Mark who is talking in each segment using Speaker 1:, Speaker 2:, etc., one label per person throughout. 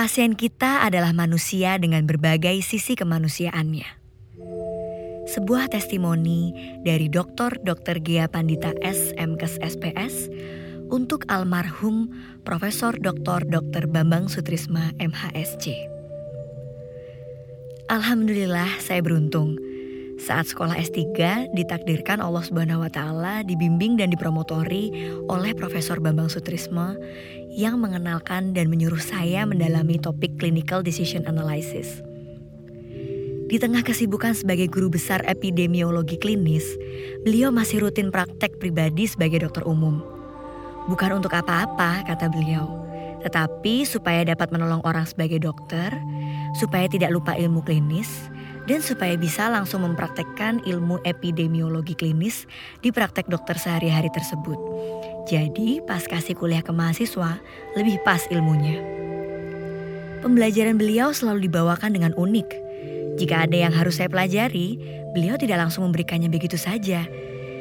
Speaker 1: Pasien kita adalah manusia dengan berbagai sisi kemanusiaannya. Sebuah testimoni dari Dr. Dr. Gia Pandita S. MKes SPS untuk almarhum Profesor Dr. Dr. Bambang Sutrisma MHSC. Alhamdulillah saya beruntung. Saat sekolah S3 ditakdirkan Allah Subhanahu wa taala dibimbing dan dipromotori oleh Profesor Bambang Sutrisma yang mengenalkan dan menyuruh saya mendalami topik clinical decision analysis. Di tengah kesibukan sebagai guru besar epidemiologi klinis, beliau masih rutin praktek pribadi sebagai dokter umum. Bukan untuk apa-apa, kata beliau, tetapi supaya dapat menolong orang sebagai dokter, supaya tidak lupa ilmu klinis, dan supaya bisa langsung mempraktekkan ilmu epidemiologi klinis di praktek dokter sehari-hari tersebut. Jadi pas kasih kuliah ke mahasiswa, lebih pas ilmunya. Pembelajaran beliau selalu dibawakan dengan unik. Jika ada yang harus saya pelajari, beliau tidak langsung memberikannya begitu saja.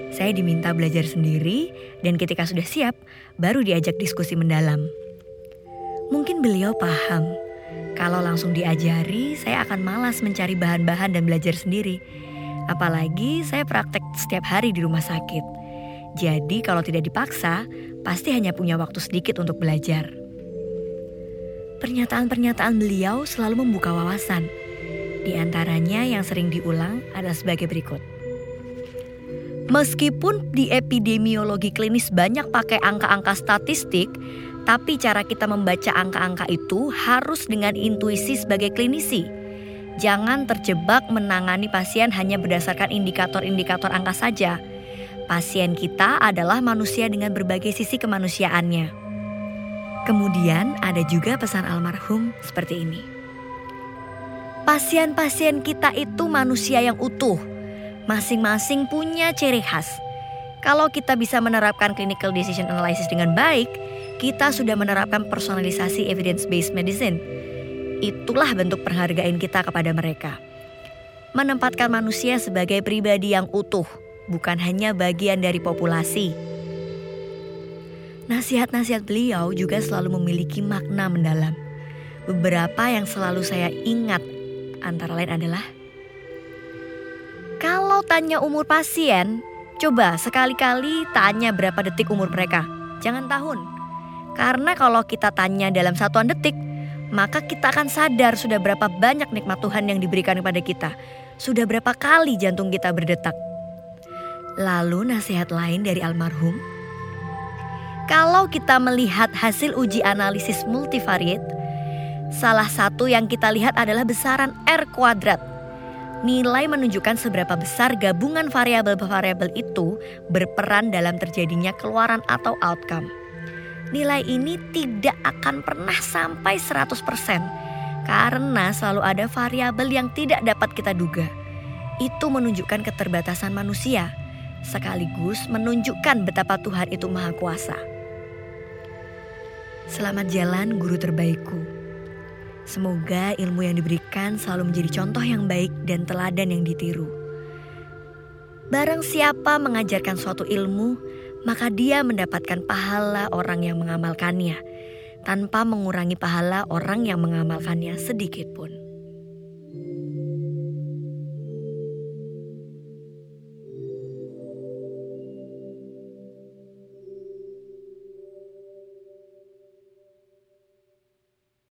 Speaker 1: Saya diminta belajar sendiri dan ketika sudah siap, baru diajak diskusi mendalam. Mungkin beliau paham kalau langsung diajari, saya akan malas mencari bahan-bahan dan belajar sendiri. Apalagi saya praktek setiap hari di rumah sakit. Jadi kalau tidak dipaksa, pasti hanya punya waktu sedikit untuk belajar. Pernyataan-pernyataan beliau selalu membuka wawasan. Di antaranya yang sering diulang adalah sebagai berikut. Meskipun di epidemiologi klinis banyak pakai angka-angka statistik, tapi cara kita membaca angka-angka itu harus dengan intuisi sebagai klinisi. Jangan terjebak menangani pasien hanya berdasarkan indikator-indikator angka saja. Pasien kita adalah manusia dengan berbagai sisi kemanusiaannya. Kemudian ada juga pesan almarhum seperti ini. Pasien-pasien kita itu manusia yang utuh. Masing-masing punya ciri khas. Kalau kita bisa menerapkan clinical decision analysis dengan baik, kita sudah menerapkan personalisasi evidence-based medicine. Itulah bentuk penghargaan kita kepada mereka. Menempatkan manusia sebagai pribadi yang utuh, bukan hanya bagian dari populasi. Nasihat-nasihat beliau juga selalu memiliki makna mendalam. Beberapa yang selalu saya ingat antara lain adalah kalau tanya umur pasien, coba sekali-kali tanya berapa detik umur mereka. Jangan tahun, karena kalau kita tanya dalam satuan detik, maka kita akan sadar sudah berapa banyak nikmat Tuhan yang diberikan kepada kita. Sudah berapa kali jantung kita berdetak. Lalu nasihat lain dari almarhum. Kalau kita melihat hasil uji analisis multivariate, salah satu yang kita lihat adalah besaran R kuadrat. Nilai menunjukkan seberapa besar gabungan variabel-variabel itu berperan dalam terjadinya keluaran atau outcome nilai ini tidak akan pernah sampai 100% karena selalu ada variabel yang tidak dapat kita duga. Itu menunjukkan keterbatasan manusia sekaligus menunjukkan betapa Tuhan itu maha kuasa. Selamat jalan guru terbaikku. Semoga ilmu yang diberikan selalu menjadi contoh yang baik dan teladan yang ditiru. Barang siapa mengajarkan suatu ilmu, maka dia mendapatkan pahala orang yang mengamalkannya, tanpa mengurangi pahala orang yang mengamalkannya sedikit pun.